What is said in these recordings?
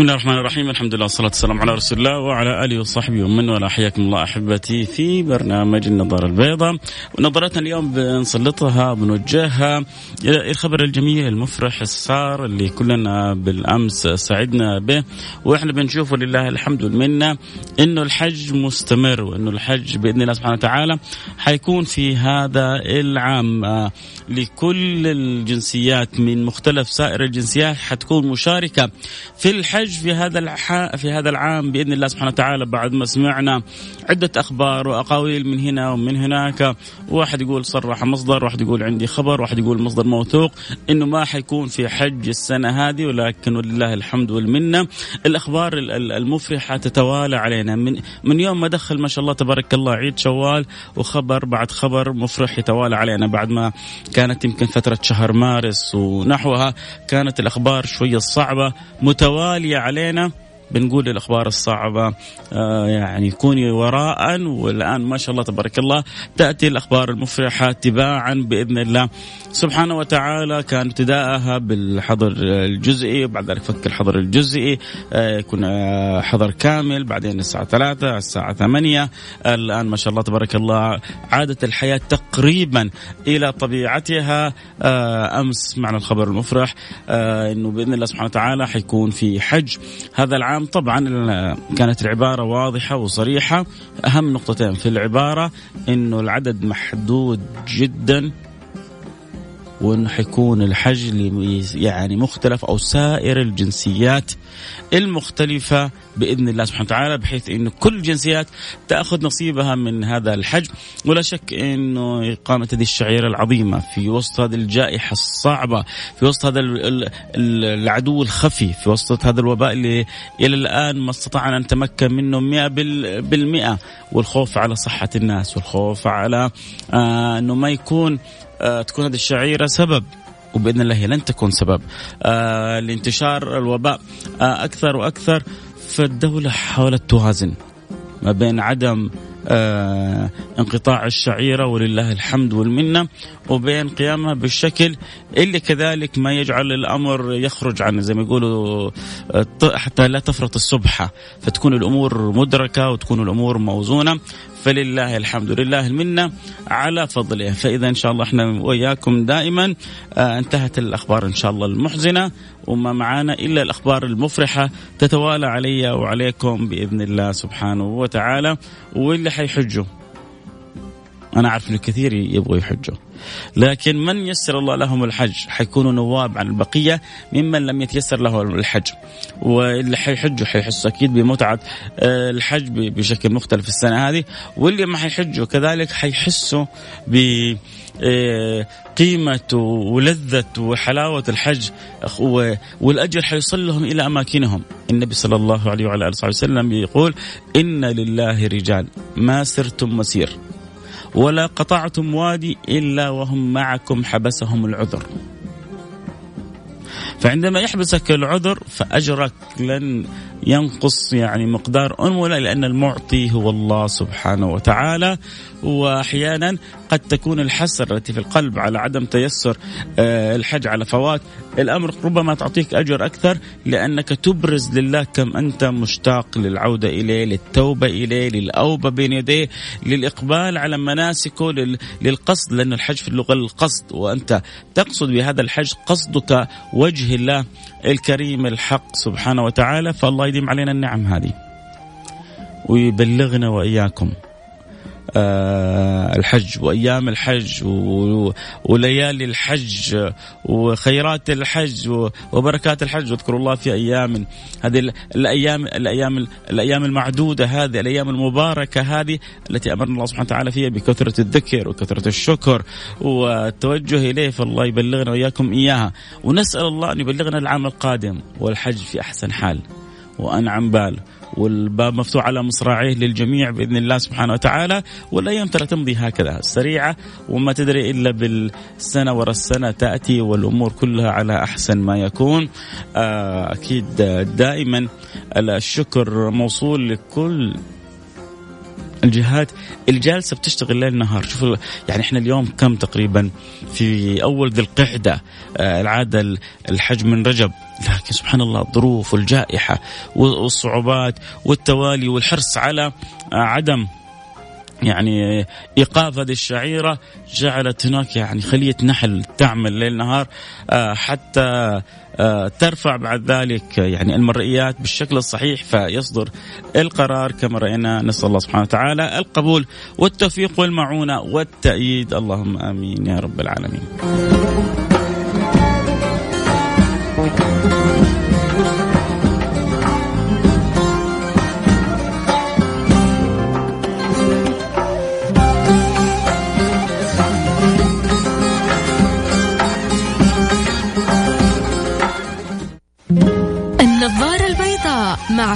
بسم الله الرحمن الرحيم. الحمد لله والصلاة والسلام على رسول الله وعلى آله وصحبه ومن والاه حياكم الله أحبتي في برنامج النظارة البيضاء. ونظرتنا اليوم بنسلطها بنوجهها إلى الخبر الجميل المفرح السار اللي كلنا بالأمس سعدنا به. وإحنا بنشوفه لله الحمد والمنة إنه الحج مستمر وإنه الحج بإذن الله سبحانه وتعالى حيكون في هذا العام. لكل الجنسيات من مختلف سائر الجنسيات حتكون مشاركة في الحج في هذا الح... في هذا العام بإذن الله سبحانه وتعالى بعد ما سمعنا عدة أخبار وأقاويل من هنا ومن هناك. واحد يقول صرح مصدر واحد يقول عندي خبر واحد يقول مصدر موثوق إنه ما حيكون في حج السنة هذه ولكن ولله الحمد والمنة. الأخبار المفرحة تتوالى علينا. من من يوم ما دخل ما شاء الله تبارك الله عيد شوال وخبر بعد خبر مفرح يتوالى علينا بعد ما كانت يمكن فترة شهر مارس ونحوها كانت الأخبار شوية صعبة متوالية علينا. بنقول الأخبار الصعبة. آه يعني كوني وراء والآن ما شاء الله تبارك الله تأتي الأخبار المفرحة تباعا بإذن الله. سبحانه وتعالى كان ابتداءها بالحظر الجزئي بعد ذلك فك الحظر الجزئي. يكون آه حظر كامل بعدين الساعة 3 الساعة 8 الآن ما شاء الله تبارك الله عادت الحياة تقريبا إلى طبيعتها. آه أمس معنا الخبر المفرح. إنه بإذن الله سبحانه وتعالى حيكون في حج. هذا العام نعم طبعا كانت العبارة واضحة وصريحة. أهم نقطتين في العبارة أنه العدد محدود جدا وإنه حيكون الحج يعني مختلف أو سائر الجنسيات المختلفة بإذن الله سبحانه وتعالى بحيث انه كل الجنسيات تأخذ نصيبها من هذا الحج ولا شك إنه إقامة هذه الشعيرة العظيمة في وسط هذه الجائحة الصعبة في وسط هذا العدو الخفي في وسط هذا الوباء اللي إلى الآن ما استطعنا أن نتمكن منه 100% والخوف على صحة الناس والخوف على آه إنه ما يكون آه تكون هذه الشعيرة سبب. وبإذن الله هي لن تكون سبب. آه لانتشار الوباء آه أكثر وأكثر. فالدولة حاولت توازن ما بين عدم آه انقطاع الشعيرة ولله الحمد والمنة وبين قيامها بالشكل اللي كذلك ما يجعل الأمر يخرج عن زي ما يقولوا آه، حتى لا تفرط السبحه فتكون الأمور مدركة وتكون الأمور موزونة. فلله الحمد. لله المنة على فضله. فإذا إن شاء الله إحنا وإياكم دائما. آه انتهت الأخبار إن شاء الله المحزنة. وما معانا إلا الأخبار المفرحة تتوالى علي وعليكم بإذن الله سبحانه وتعالى. واللي حيحجوا. أنا أعرف أن الكثير يبغوا يحجوا. لكن من يسر الله لهم الحج حيكونوا نواب عن البقية ممن لم يتيسر له الحج. واللي حيحجوا حيحسوا أكيد بمتعة آه، الحج بشكل مختلف السنة هذه. واللي ما حيحجوا كذلك حيحسوا ب آه، قيمة ولذة وحلاوة الحج. والأجر حيصل لهم إلى أماكنهم. النبي صلى الله عليه وعلى آله وسلم يقول إن لله رجال ما سرتم مسير. ولا قطعتم وادي إلا وهم معكم حبسهم العذر. فعندما يحبسك العذر فأجرك لن ينقص يعني مقدار أنملة لأن المعطي هو الله سبحانه وتعالى. وأحيانا قد تكون الحسرة التي في القلب على عدم تيسر آه، الحج على فوات. الأمر ربما تعطيك أجر أكثر لأنك تبرز لله كم أنت مشتاق للعودة إليه للتوبة إليه للأوبة بين يديه للإقبال على مناسكه للقصد لأن الحج في اللغة القصد. وأنت تقصد بهذا الحج قصدك وجه الله الكريم الحق سبحانه وتعالى فالله يديم علينا النعم هذه. ويبلغنا وإياكم. الحج وأيام الحج وليالي الحج وخيرات الحج وبركات الحج. واذكروا الله في أيام هذه الأيام الأيام الأيام المعدودة هذه الأيام المباركة هذه التي أمرنا الله سبحانه وتعالى فيها بكثرة الذكر وكثرة الشكر والتوجه إليه. فالله يبلغنا وإياكم إياها. ونسأل الله أن يبلغنا العام القادم والحج في أحسن حال. وأنعم بال. والباب مفتوح على مصراعيه للجميع بإذن الله سبحانه وتعالى والأيام ترى تمضي هكذا سريعة وما تدري إلا بالسنة ورا السنة تأتي والأمور كلها على أحسن ما يكون. آه، أكيد دائما الشكر موصول لكل الجهات الجالسة بتشتغل ليل نهار. شوفوا يعني إحنا اليوم كم تقريبا؟ في أول ذي القعدة آه، العادة الحج من رجب. لكن سبحان الله الظروف والجائحة والصعوبات والتوالي والحرص على آه، عدم يعني ايقاف هذه الشعيره جعلت هناك يعني خلية نحل تعمل ليل نهار آه، حتى آه، ترفع بعد ذلك يعني المرئيات بالشكل الصحيح فيصدر القرار كما رأينا نسأل الله سبحانه وتعالى القبول والتوفيق والمعونة والتأييد اللهم آمين يا رب العالمين.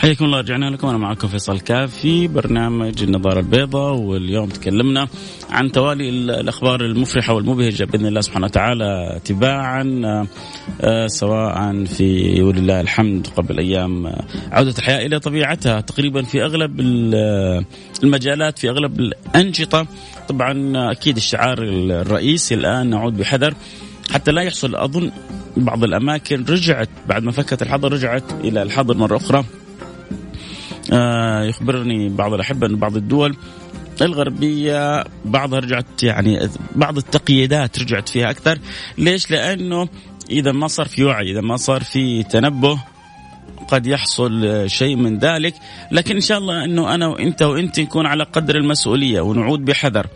حياكم الله رجعنا لكم. أنا معكم فيصل كاف في برنامج النظارة البيضاء واليوم تكلمنا عن توالي الأخبار المفرحة والمبهجة بإذن الله سبحانه وتعالى تباعا آه، سواء في ولله الحمد قبل أيام آه، عودة الحياة إلى طبيعتها. تقريبا في أغلب آه، المجالات في أغلب الأنشطة طبعا أكيد الشعار الرئيسي الآن نعود بحذر. حتى لا يحصل أظن بعض الأماكن رجعت بعد ما فكت الحظر رجعت إلى الحظر مرة أخرى. يخبرني بعض الأحبة أن بعض الدول الغربية بعضها رجعت يعني بعض التقييدات رجعت فيها أكثر. ليش؟ لأنه إذا ما صار في وعي إذا ما صار في تنبه قد يحصل شيء من ذلك. لكن إن شاء الله إنه أنا وإنت وإنت نكون على قدر المسؤولية ونعود بحذر.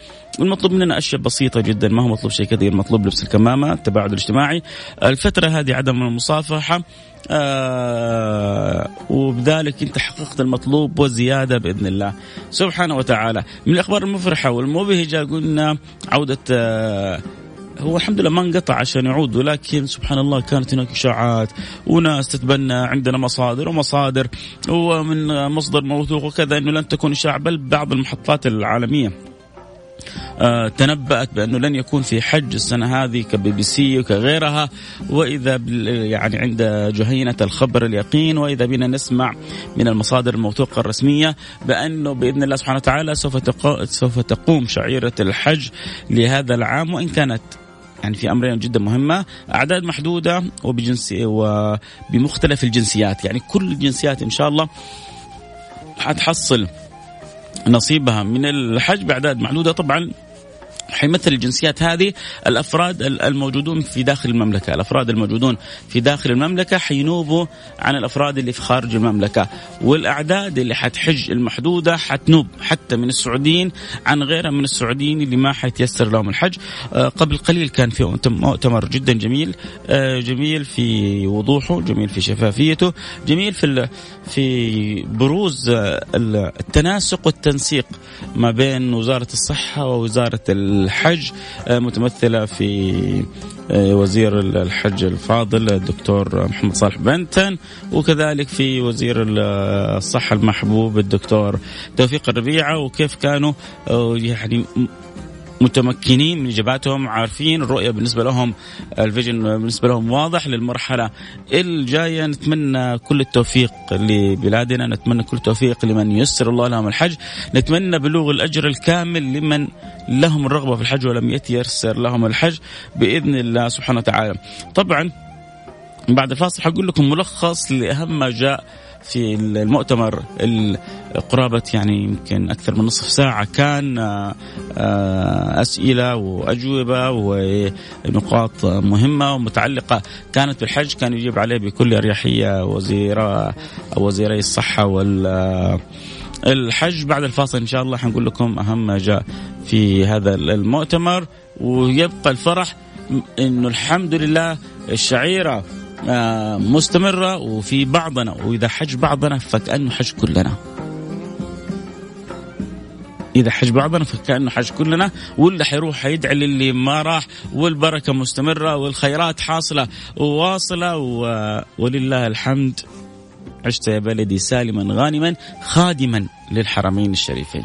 المطلوب مننا أشياء بسيطة جدا ما هو مطلوب شيء كثير مطلوب لبس الكمامة التباعد الاجتماعي. الفترة هذه عدم المصافحة. آه وبذلك انت حققت المطلوب وزياده بإذن الله. سبحانه وتعالى. من الأخبار المفرحة والمبهجه قلنا عودة آه هو الحمد لله ما انقطع عشان يعود ولكن سبحان الله كانت هناك إشاعات وناس تتبنى عندنا مصادر ومصادر ومن مصدر موثوق وكذا إنه لن تكون إشاعة بل بعض المحطات العالمية. تنبأت بأنه لن يكون في حج السنة هذه كبي بي سي وكغيرها. وإذا يعني عند جهينة الخبر اليقين وإذا بنا نسمع من المصادر الموثوقة الرسمية بأنه بإذن الله سبحانه وتعالى سوف سوف تقوم شعيرة الحج لهذا العام. وإن كانت يعني في أمرين جدا مهمة أعداد محدودة وبجنسي وبمختلف الجنسيات. يعني كل الجنسيات إن شاء الله حتحصل نصيبها من الحج بأعداد محدودة. طبعا حيمثل الجنسيات هذه الأفراد الموجودون في داخل المملكة، الأفراد الموجودون في داخل المملكة حينوبوا عن الأفراد اللي في خارج المملكة، والأعداد اللي حتحج المحدودة حتنوب حتى من السعوديين عن غيرها من السعوديين اللي ما حيتيسر لهم الحج، آه، قبل قليل كان في مؤتمر جدا جميل، آه، جميل في وضوحه، جميل في شفافيته، جميل في في بروز آه، التناسق والتنسيق ما بين وزارة الصحة ووزارة الحج آه، متمثلة في آه، وزير الحج الفاضل الدكتور محمد صالح بنتن وكذلك في وزير الصحة المحبوب الدكتور توفيق الربيعة وكيف كانوا آه، يعني متمكنين من إجاباتهم عارفين الرؤية بالنسبة لهم الفيجن بالنسبة لهم واضح للمرحلة الجاية. نتمنى كل التوفيق لبلادنا نتمنى كل التوفيق لمن يسر الله لهم الحج. نتمنى بلوغ الأجر الكامل لمن لهم الرغبة في الحج ولم يتيسر لهم الحج بإذن الله سبحانه وتعالى. طبعا بعد الفاصل حقول لكم ملخص لأهم ما جاء في المؤتمر قرابة يعني يمكن أكثر من نصف ساعة كان آه، أسئلة وأجوبة ونقاط مهمة ومتعلقة كانت بالحج كان يجيب عليه بكل أريحية وزير وزيري الصحة وال الحج. بعد الفاصل إن شاء الله حنقول لكم أهم ما جاء في هذا المؤتمر ويبقى الفرح إنه الحمد لله الشعيرة آه، مستمرة وفي بعضنا وإذا حج بعضنا فكأنه حج كلنا. إذا حج بعضنا فكأنه حج كلنا واللي حيروح حيدعي للي ما راح والبركة مستمرة والخيرات حاصلة وواصلة ولله الحمد عشت يا بلدي سالما غانما خادما للحرمين الشريفين.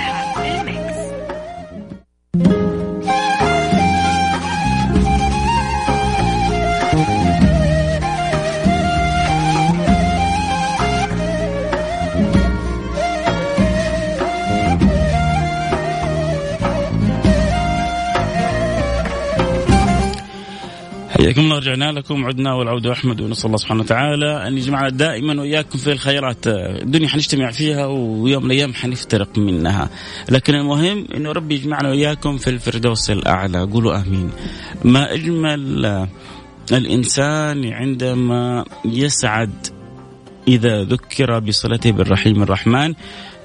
الله رجعنا لكم. عدنا والعود أحمد ونسأل الله سبحانه وتعالى أن يجمعنا دائما وإياكم في الخيرات. الدنيا حنجتمع فيها ويوم من الأيام حنفترق منها. لكن المهم إنه ربي يجمعنا وإياكم في الفردوس الأعلى. قولوا آمين. ما أجمل الإنسان عندما يسعد إذا ذكر بصلته بالرحيم الرحمن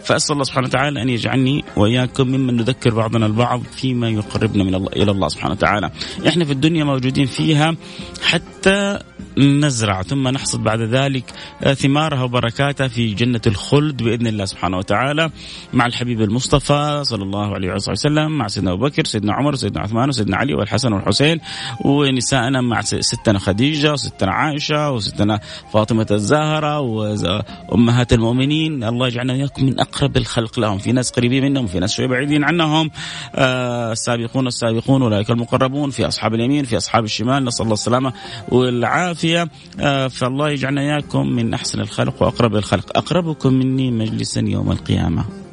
فأسأل الله سبحانه وتعالى أن يجعلني وإياكم ممن نذكر بعضنا البعض فيما يقربنا من الله إلى الله سبحانه وتعالى. إحنا في الدنيا موجودين فيها حتى نزرع ثم نحصد بعد ذلك ثمارها وبركاتها في جنة الخلد بإذن الله سبحانه وتعالى مع الحبيب المصطفى صلى الله عليه وسلم مع سيدنا أبو بكر سيدنا عمر سيدنا عثمان وسيدنا علي والحسن والحسين ونساءنا مع ستنا خديجة وستنا عائشة وستنا فاطمة الزاهرة وأمهات المؤمنين الله يجعلنا وإياكم من أقرب الخلق لهم. في ناس قريبين منهم وفي ناس شوي بعيدين عنهم. آه السابقون السابقون أولئك المقربون في أصحاب اليمين في أصحاب الشمال. نسأل الله السلامة والعافية. العافية آه، فالله يجعلنا إياكم من أحسن الخلق وأقرب الخلق. أقربكم مني مجلسا يوم القيامة.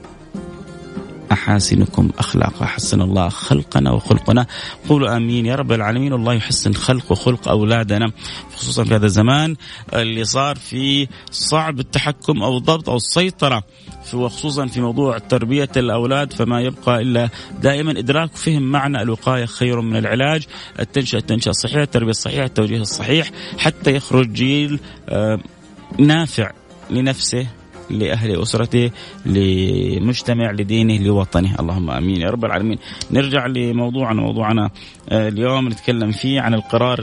أحاسنكم أخلاقا حسن الله خلقنا وخلقنا. قولوا آمين. يا رب العالمين الله يحسن خلق وخلق أولادنا خصوصا في هذا الزمان اللي صار في صعب التحكم أو الضبط أو السيطرة وخصوصا في موضوع تربية الأولاد فما يبقى إلا دائما إدراك وفهم معنى الوقاية خير من العلاج. التنشئة التنشئة الصحيحة التربية الصحيحة التوجيه الصحيح حتى يخرج جيل آه، نافع لنفسه لأهل أسرته لمجتمع لدينه لوطنه. اللهم آمين. يا رب العالمين. نرجع لموضوعنا. موضوعنا آه، اليوم نتكلم فيه عن القرار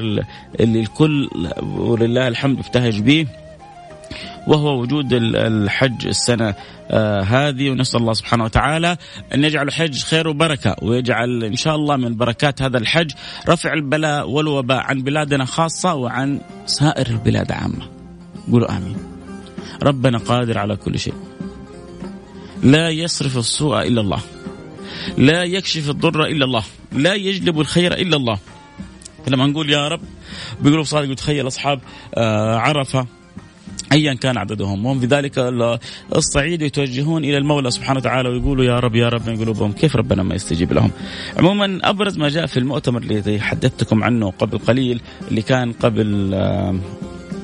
اللي الكل ولله الحمد ابتهج به وهو وجود الحج السنة آه هذه. ونسأل الله سبحانه وتعالى أن يجعل حج خير وبركة ويجعل إن شاء الله من بركات هذا الحج رفع البلاء والوباء عن بلادنا خاصة وعن سائر البلاد عامة. قولوا آمين. ربنا قادر على كل شيء. لا يصرف السوء إلا الله. لا يكشف الضر إلا الله. لا يجلب الخير إلا الله. لما نقول يا رب بيقولوا صادق تخيل أصحاب آه عرفة ايا كان عددهم. وهم في ذلك الصعيد يتوجهون إلى المولى سبحانه وتعالى ويقولوا يا رب يا رب من قلوبهم؟ كيف ربنا ما يستجيب لهم؟ عموما أبرز ما جاء في المؤتمر اللي حدثتكم عنه قبل قليل اللي كان قبل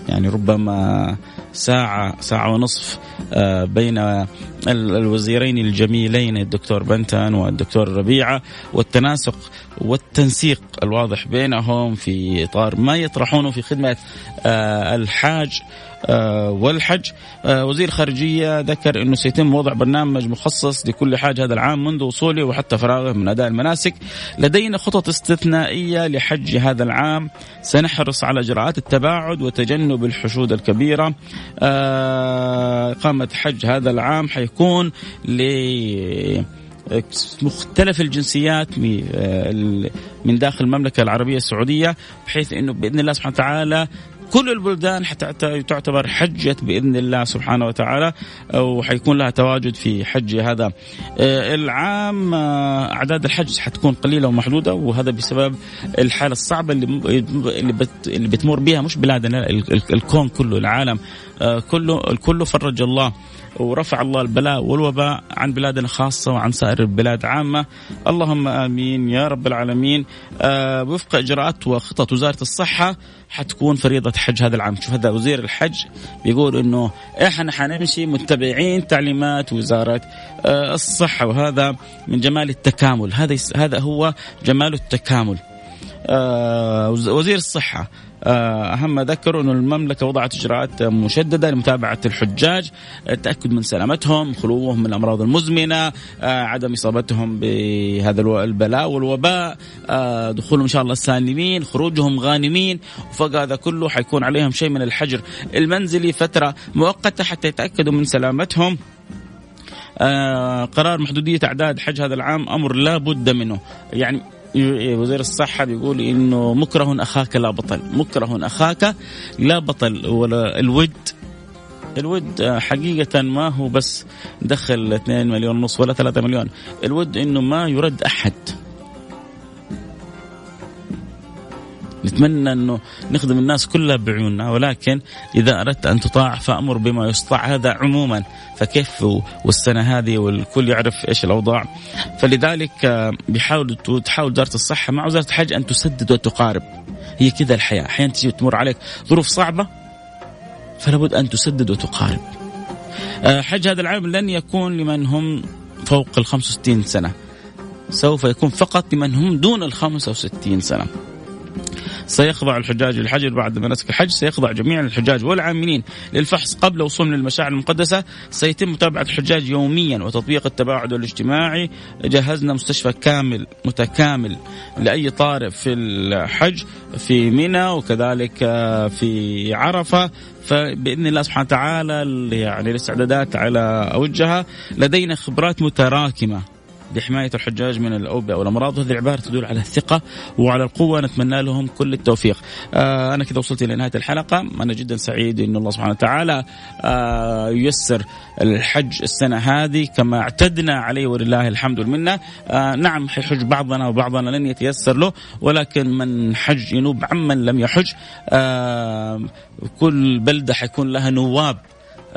يعني ربما ساعة ساعة ونصف آه، بين الوزيرين الجميلين الدكتور بنتان والدكتور ربيعة والتناسق والتنسيق الواضح بينهم في إطار ما يطرحونه في خدمة آه، الحاج والحج. وزير خارجية ذكر أنه سيتم وضع برنامج مخصص لكل حاج هذا العام منذ وصوله وحتى فراغه من أداء المناسك. لدينا خطط استثنائية لحج هذا العام. سنحرص على إجراءات التباعد وتجنب الحشود الكبيرة. إقامة حج هذا العام حيكون ل مختلف الجنسيات من داخل المملكة العربية السعودية بحيث إنه بإذن الله سبحانه وتعالى كل البلدان تعتبر حجة بإذن الله سبحانه وتعالى وحيكون لها تواجد في حج هذا. آه، العام آه، أعداد الحج حتكون قليلة ومحدودة وهذا بسبب الحالة الصعبة اللي اللي بتمر بها مش بلادنا الكون كله العالم. كله الكل فرج الله ورفع الله البلاء والوباء عن بلادنا خاصة وعن سائر البلاد عامة. اللهم آمين يا رب العالمين. آه وفق إجراءات وخطط وزارة الصحة حتكون فريضة حج هذا العام. شوف هذا وزير الحج بيقول أنه إحنا حنمشي متبعين تعليمات وزارة آه الصحة وهذا من جمال التكامل. هذا هذا هو جمال التكامل. آه وزير الصحة آه، أهم ما ذكروا أنه المملكة وضعت إجراءات مشددة لمتابعة الحجاج. التاكد من سلامتهم خلوهم من الأمراض المزمنة آه، عدم إصابتهم بهذا البلاء والوباء. آه، دخولهم إن شاء الله سالمين خروجهم غانمين. وفوق هذا كله حيكون عليهم شيء من الحجر المنزلي فترة مؤقتة حتى يتأكدوا من سلامتهم. آه قرار محدودية أعداد حج هذا العام أمر لا بد منه. يعني وزير الصحة بيقول إنه مكره أخاك لا بطل. مكره أخاك لا بطل. ولا الود الود حقيقة ما هو بس دخل 2 مليون ونص ولا 3 مليون. الود إنه ما يرد أحد. نتمنى إنه نخدم الناس كلها بعيوننا ولكن إذا أردت أن تطاع فأمر بما يستطاع هذا عموما. فكيف والسنة هذه والكل يعرف إيش الأوضاع؟ فلذلك آه، بيحاول تحاول وزارة الصحة مع وزارة الحج أن تسدد وتقارب. هي كذا الحياة. أحيانا تجي تمر عليك ظروف صعبة فلا بد أن تسدد وتقارب. آه، حج هذا العام لن يكون لمن هم فوق ال 65 سنة. سوف يكون فقط لمن هم دون ال 65 سنة. سيخضع الحجاج للحجر بعد مناسك الحج سيخضع جميع الحجاج والعاملين للفحص قبل وصولهم للمشاعر المقدسة. سيتم متابعة الحجاج يوميا وتطبيق التباعد الاجتماعي. جهزنا مستشفى كامل متكامل لأي طارئ في الحج في منى وكذلك في عرفة. فبإذن الله سبحانه وتعالى يعني الاستعدادات على اوجها لدينا خبرات متراكمة. لحمايه الحجاج من الأوبئة والأمراض وهذه العبارة تدل على الثقة وعلى القوة نتمنى لهم كل التوفيق. آه أنا كذا وصلت إلى نهاية الحلقة أنا جدا سعيد إن الله سبحانه وتعالى آه ييسر الحج السنة هذه كما اعتدنا عليه ولله الحمد والمنة. آه نعم حيحج بعضنا وبعضنا لن يتيسر له ولكن من حج ينوب عمن لم يحج. آه كل بلدة حيكون لها نواب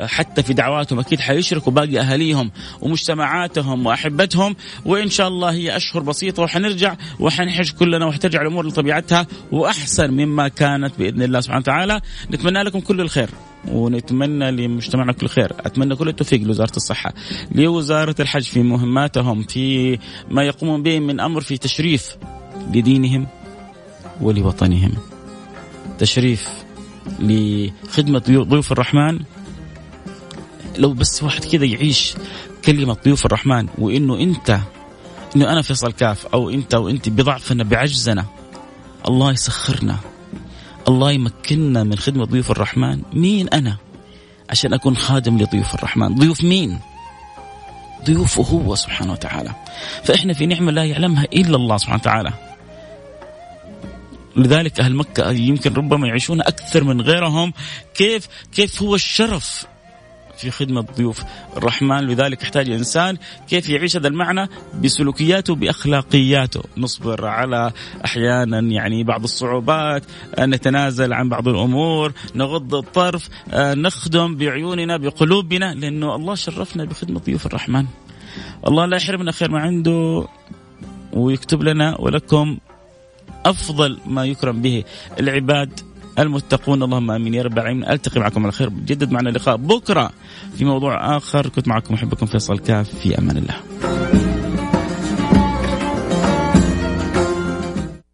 حتى في دعواتهم أكيد حيشركوا باقي أهاليهم ومجتمعاتهم وأحبتهم وإن شاء الله هي أشهر بسيطة وحنرجع وحنحج كلنا وحترجع الأمور لطبيعتها وأحسن مما كانت بإذن الله سبحانه وتعالى. نتمنى لكم كل الخير ونتمنى لمجتمعنا كل خير. أتمنى كل التوفيق لوزارة الصحة لوزارة الحج في مهماتهم في ما يقومون به من أمر في تشريف لدينهم ولوطنهم. تشريف لخدمة ضيوف الرحمن. لو بس واحد كذا يعيش كلمة ضيوف الرحمن وإنه أنت إنه أنا فيصل كاف أو أنت وأنت بضعفنا بعجزنا الله يسخرنا الله يمكننا من خدمة ضيوف الرحمن. مين أنا؟ عشان أكون خادم لضيوف الرحمن. ضيوف مين؟ ضيوفه هو سبحانه وتعالى. فإحنا في نعمة لا يعلمها إلا الله سبحانه وتعالى. لذلك أهل مكة يمكن ربما يعيشون أكثر من غيرهم. كيف؟ كيف هو الشرف؟ في خدمة ضيوف الرحمن. لذلك يحتاج إنسان كيف يعيش هذا المعنى؟ بسلوكياته بأخلاقياته. نصبر على أحيانا يعني بعض الصعوبات نتنازل عن بعض الأمور نغض الطرف نخدم بعيوننا بقلوبنا لأنه الله شرفنا بخدمة ضيوف الرحمن. الله لا يحرمنا خير ما عنده ويكتب لنا ولكم أفضل ما يكرم به العباد. المتقون. اللهم آمين. يا رب العالمين. ألتقي معكم على خير. جدد معنا اللقاء بكرة في موضوع آخر. كنت معكم أحبكم فيصل كاف. في أمان الله.